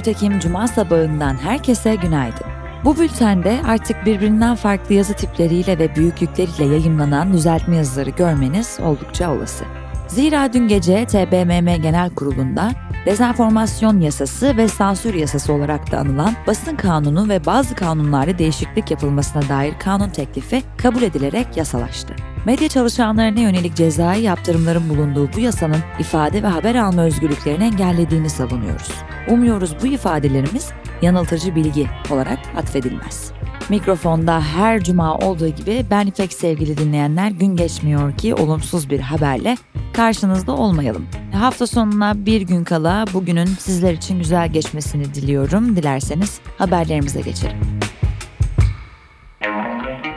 14 Ekim Cuma sabahından herkese günaydın. Bu bültende artık birbirinden farklı yazı tipleriyle ve büyüklükleriyle yayınlanan düzeltme yazıları görmeniz oldukça olası. Zira dün gece TBMM Genel Kurulu'nda dezenformasyon yasası ve sansür yasası olarak da anılan basın kanunu ve bazı kanunlarda değişiklik yapılmasına dair kanun teklifi kabul edilerek yasalaştı. Medya çalışanlarına yönelik cezai yaptırımların bulunduğu bu yasanın ifade ve haber alma özgürlüklerini engellediğini savunuyoruz. Umuyoruz bu ifadelerimiz yanıltıcı bilgi olarak atfedilmez. Mikrofonda her cuma olduğu gibi ben İpek sevgili dinleyenler gün geçmiyor ki olumsuz bir haberle karşınızda olmayalım. Hafta sonuna bir gün kala bugünün sizler için güzel geçmesini diliyorum. Dilerseniz haberlerimize geçelim.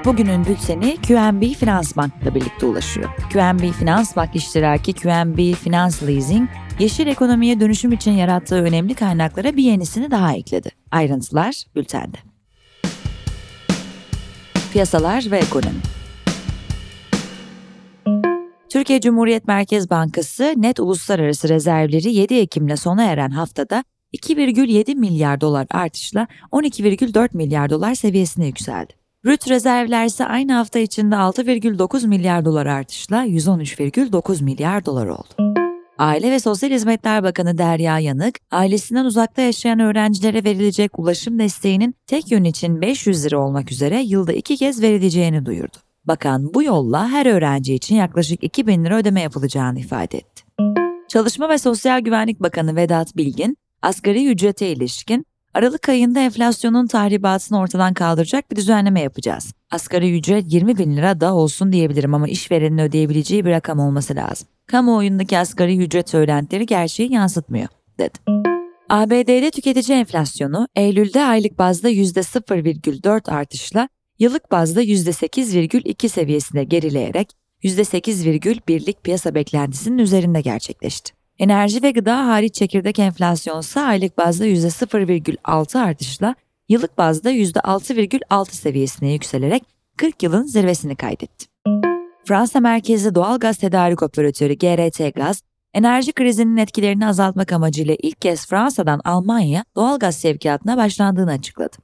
Bugünün bülteni QNB Finans Bank ile birlikte ulaşıyor. QNB Finans Bank iştiraki QNB Finans Leasing, yeşil ekonomiye dönüşüm için yarattığı önemli kaynaklara bir yenisini daha ekledi. Ayrıntılar bültende. Piyasalar ve ekonomi Türkiye Cumhuriyet Merkez Bankası net uluslararası rezervleri 7 Ekim'le sona eren haftada 2,7 milyar dolar artışla 12,4 milyar dolar seviyesine yükseldi. Rüt rezervler ise aynı hafta içinde 6,9 milyar dolar artışla 113,9 milyar dolar oldu. Aile ve Sosyal Hizmetler Bakanı Derya Yanık, ailesinden uzakta yaşayan öğrencilere verilecek ulaşım desteğinin tek yön için 500 lira olmak üzere yılda iki kez verileceğini duyurdu. Bakan bu yolla her öğrenci için yaklaşık 2000 lira ödeme yapılacağını ifade etti. Çalışma ve Sosyal Güvenlik Bakanı Vedat Bilgin, asgari ücrete ilişkin Aralık ayında enflasyonun tahribatını ortadan kaldıracak bir düzenleme yapacağız. Asgari ücret 20 bin lira da olsun diyebilirim ama işverenin ödeyebileceği bir rakam olması lazım. Kamuoyundaki asgari ücret söylentileri gerçeği yansıtmıyor, dedi. ABD'de tüketici enflasyonu Eylül'de aylık bazda %0,4 artışla yıllık bazda %8,2 seviyesine gerileyerek %8,1'lik piyasa beklentisinin üzerinde gerçekleşti. Enerji ve gıda hariç çekirdek enflasyon ise aylık bazda %0,6 artışla yıllık bazda %6,6 seviyesine yükselerek 40 yılın zirvesini kaydetti. Fransa merkezli doğal gaz tedarik operatörü GRT Gaz, enerji krizinin etkilerini azaltmak amacıyla ilk kez Fransa'dan Almanya doğal gaz sevkiyatına başlandığını açıkladı.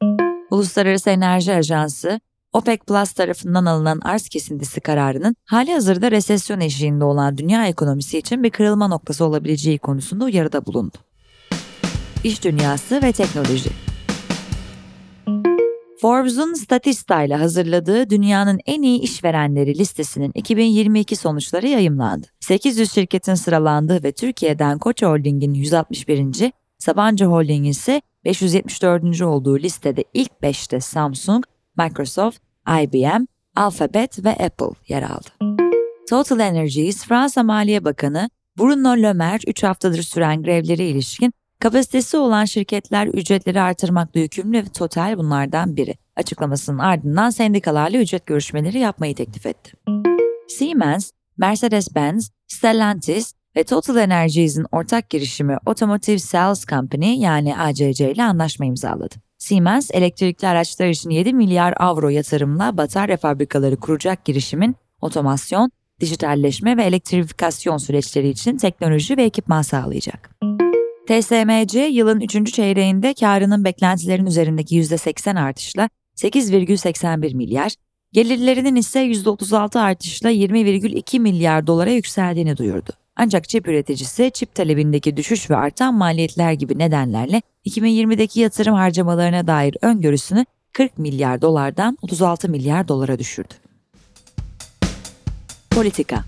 Uluslararası Enerji Ajansı, OPEC Plus tarafından alınan arz kesintisi kararının hali hazırda resesyon eşiğinde olan dünya ekonomisi için bir kırılma noktası olabileceği konusunda uyarıda bulundu. İş dünyası ve teknoloji Forbes'un Statista ile hazırladığı dünyanın en iyi işverenleri listesinin 2022 sonuçları yayımlandı. 800 şirketin sıralandığı ve Türkiye'den Koç Holding'in 161. Sabancı Holding'in ise 574. olduğu listede ilk 5'te Samsung, Microsoft, IBM, Alphabet ve Apple yer aldı. Total Energies Fransa Maliye Bakanı Bruno Le Maire 3 haftadır süren grevlere ilişkin kapasitesi olan şirketler ücretleri artırmakla yükümlü ve Total bunlardan biri. Açıklamasının ardından sendikalarla ücret görüşmeleri yapmayı teklif etti. Siemens, Mercedes-Benz, Stellantis ve Total Energies'in ortak girişimi Automotive Cells Company yani ACC ile anlaşma imzaladı. Siemens, elektrikli araçlar için 7 milyar avro yatırımla batarya fabrikaları kuracak girişimin otomasyon, dijitalleşme ve elektrifikasyon süreçleri için teknoloji ve ekipman sağlayacak. TSMC yılın 3. çeyreğinde karının beklentilerin üzerindeki %80 artışla 8,81 milyar, gelirlerinin ise %36 artışla 20,2 milyar dolara yükseldiğini duyurdu. Ancak çip üreticisi çip talebindeki düşüş ve artan maliyetler gibi nedenlerle 2020'deki yatırım harcamalarına dair öngörüsünü 40 milyar dolardan 36 milyar dolara düşürdü. Politika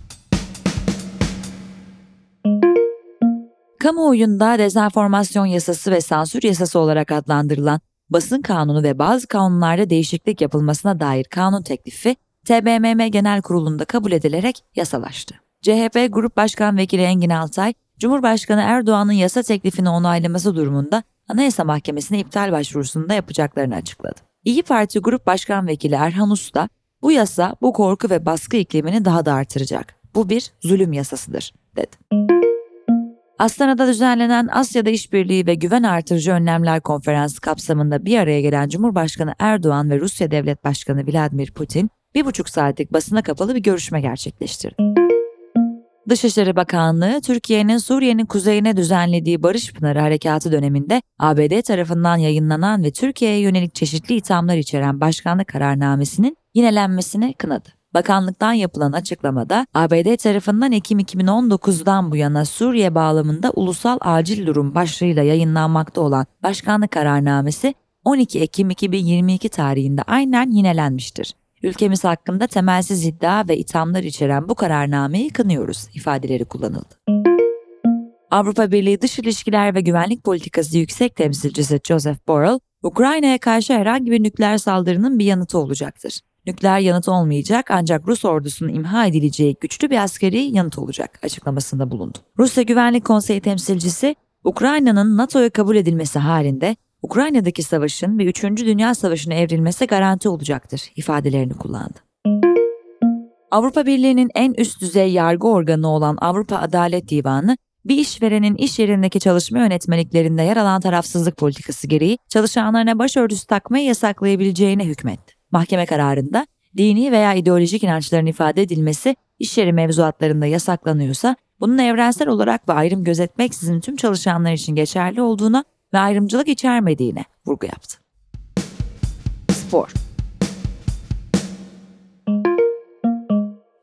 Kamuoyunda dezenformasyon yasası ve sansür yasası olarak adlandırılan basın kanunu ve bazı kanunlarda değişiklik yapılmasına dair kanun teklifi TBMM Genel Kurulu'nda kabul edilerek yasalaştı. CHP Grup Başkan Vekili Engin Altay, Cumhurbaşkanı Erdoğan'ın yasa teklifini onaylaması durumunda Anayasa Mahkemesi'ne iptal başvurusunda yapacaklarını açıkladı. İyi Parti Grup Başkan Vekili Erhan Usta, bu yasa bu korku ve baskı iklimini daha da artıracak. Bu bir zulüm yasasıdır, dedi. Astana'da düzenlenen Asya'da İşbirliği ve Güven Artırıcı Önlemler Konferansı kapsamında bir araya gelen Cumhurbaşkanı Erdoğan ve Rusya Devlet Başkanı Vladimir Putin, bir buçuk saatlik basına kapalı bir görüşme gerçekleştirdi. Dışişleri Bakanlığı, Türkiye'nin Suriye'nin kuzeyine düzenlediği Barış Pınarı Harekatı döneminde ABD tarafından yayınlanan ve Türkiye'ye yönelik çeşitli ithamlar içeren başkanlık kararnamesinin yinelenmesini kınadı. Bakanlıktan yapılan açıklamada ABD tarafından Ekim 2019'dan bu yana Suriye bağlamında ulusal acil durum başlığıyla yayınlanmakta olan başkanlık kararnamesi 12 Ekim 2022 tarihinde aynen yinelenmiştir. Ülkemiz hakkında temelsiz iddia ve ithamlar içeren bu kararnameyi kınıyoruz ifadeleri kullanıldı. Avrupa Birliği Dış İlişkiler ve Güvenlik Politikası Yüksek Temsilcisi Joseph Borrell, Ukrayna'ya karşı herhangi bir nükleer saldırının bir yanıtı olacaktır. Nükleer yanıt olmayacak ancak Rus ordusunun imha edileceği güçlü bir askeri yanıt olacak açıklamasında bulundu. Rusya Güvenlik Konseyi temsilcisi, Ukrayna'nın NATO'ya kabul edilmesi halinde Ukrayna'daki savaşın ve 3. Dünya Savaşı'na evrilmesi garanti olacaktır ifadelerini kullandı. Avrupa Birliği'nin en üst düzey yargı organı olan Avrupa Adalet Divanı, bir işverenin iş yerindeki çalışma yönetmeliklerinde yer alan tarafsızlık politikası gereği çalışanlarına başörtüsü takmayı yasaklayabileceğine hükmetti. Mahkeme kararında dini veya ideolojik inançların ifade edilmesi iş yeri mevzuatlarında yasaklanıyorsa bunun evrensel olarak ve ayrım gözetmeksizin tüm çalışanlar için geçerli olduğuna ve ayrımcılık içermediğine vurgu yaptı. Spor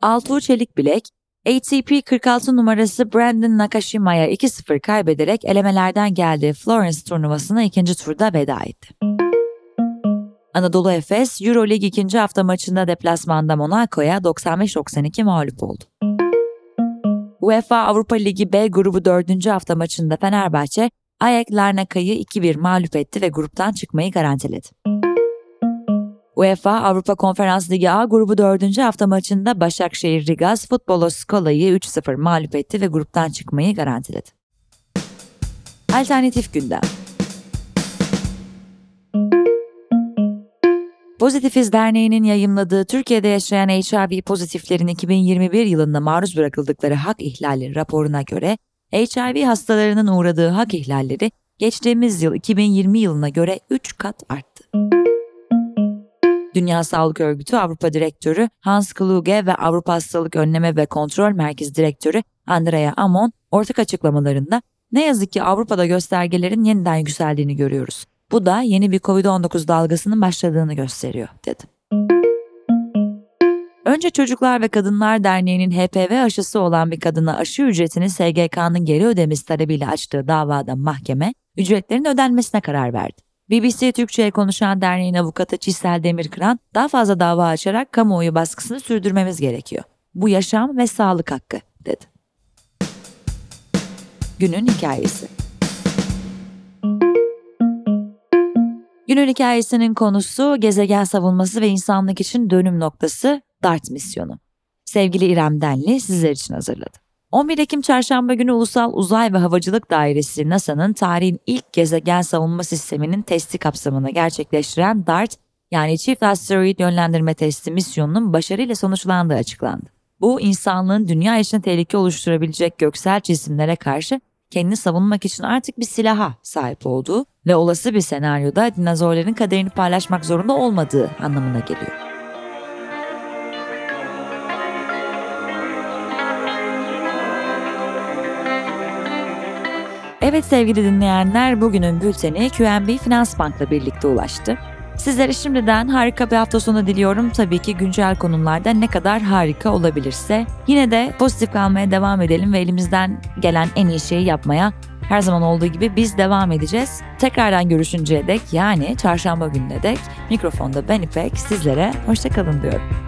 Altuğ Çelik Bilek, ATP 46 numarası Brandon Nakashima'ya 2-0 kaybederek elemelerden geldiği Florence turnuvasına ikinci turda veda etti. Anadolu Efes, Euroleague ikinci hafta maçında deplasmanda Monaco'ya 95-92 mağlup oldu. UEFA Avrupa Ligi B grubu 4. hafta maçında Fenerbahçe, Ayak Larnaka'yı 2-1 mağlup etti ve gruptan çıkmayı garantiledi. UEFA Avrupa Konferans Ligi A grubu 4. hafta maçında Başakşehir Rigaz Futbolo Skola'yı 3-0 mağlup etti ve gruptan çıkmayı garantiledi. Alternatif gündem Pozitifiz Derneği'nin yayımladığı Türkiye'de yaşayan HIV pozitiflerin 2021 yılında maruz bırakıldıkları hak ihlali raporuna göre HIV hastalarının uğradığı hak ihlalleri geçtiğimiz yıl 2020 yılına göre 3 kat arttı. Dünya Sağlık Örgütü Avrupa Direktörü Hans Kluge ve Avrupa Hastalık Önleme ve Kontrol Merkezi Direktörü Andrea Amon ortak açıklamalarında ne yazık ki Avrupa'da göstergelerin yeniden yükseldiğini görüyoruz. Bu da yeni bir COVID-19 dalgasının başladığını gösteriyor, dedi. Önce Çocuklar ve Kadınlar Derneği'nin HPV aşısı olan bir kadına aşı ücretini SGK'nın geri ödemesi talebiyle açtığı davada mahkeme, ücretlerin ödenmesine karar verdi. BBC Türkçe'ye konuşan derneğin avukatı Çisel Demirkıran, daha fazla dava açarak kamuoyu baskısını sürdürmemiz gerekiyor. Bu yaşam ve sağlık hakkı, dedi. Günün Hikayesi Günün hikayesinin konusu gezegen savunması ve insanlık için dönüm noktası DART misyonu. Sevgili İrem Denli sizler için hazırladı. 11 Ekim Çarşamba günü Ulusal Uzay ve Havacılık Dairesi NASA'nın tarihin ilk gezegen savunma sisteminin testi kapsamında gerçekleştiren DART yani Çift Asteroid Yönlendirme Testi misyonunun başarıyla sonuçlandığı açıklandı. Bu insanlığın dünya için tehlike oluşturabilecek göksel cisimlere karşı kendini savunmak için artık bir silaha sahip olduğu ve olası bir senaryoda dinozorların kaderini paylaşmak zorunda olmadığı anlamına geliyor. Evet sevgili dinleyenler bugünün bülteni QNB Finans Bank'la birlikte ulaştı. Sizlere şimdiden harika bir hafta sonu diliyorum. Tabii ki güncel konularda ne kadar harika olabilirse. Yine de pozitif kalmaya devam edelim ve elimizden gelen en iyi şeyi yapmaya her zaman olduğu gibi biz devam edeceğiz. Tekrardan görüşünceye dek yani çarşamba gününe dek mikrofonda ben İpek sizlere hoşçakalın diyorum.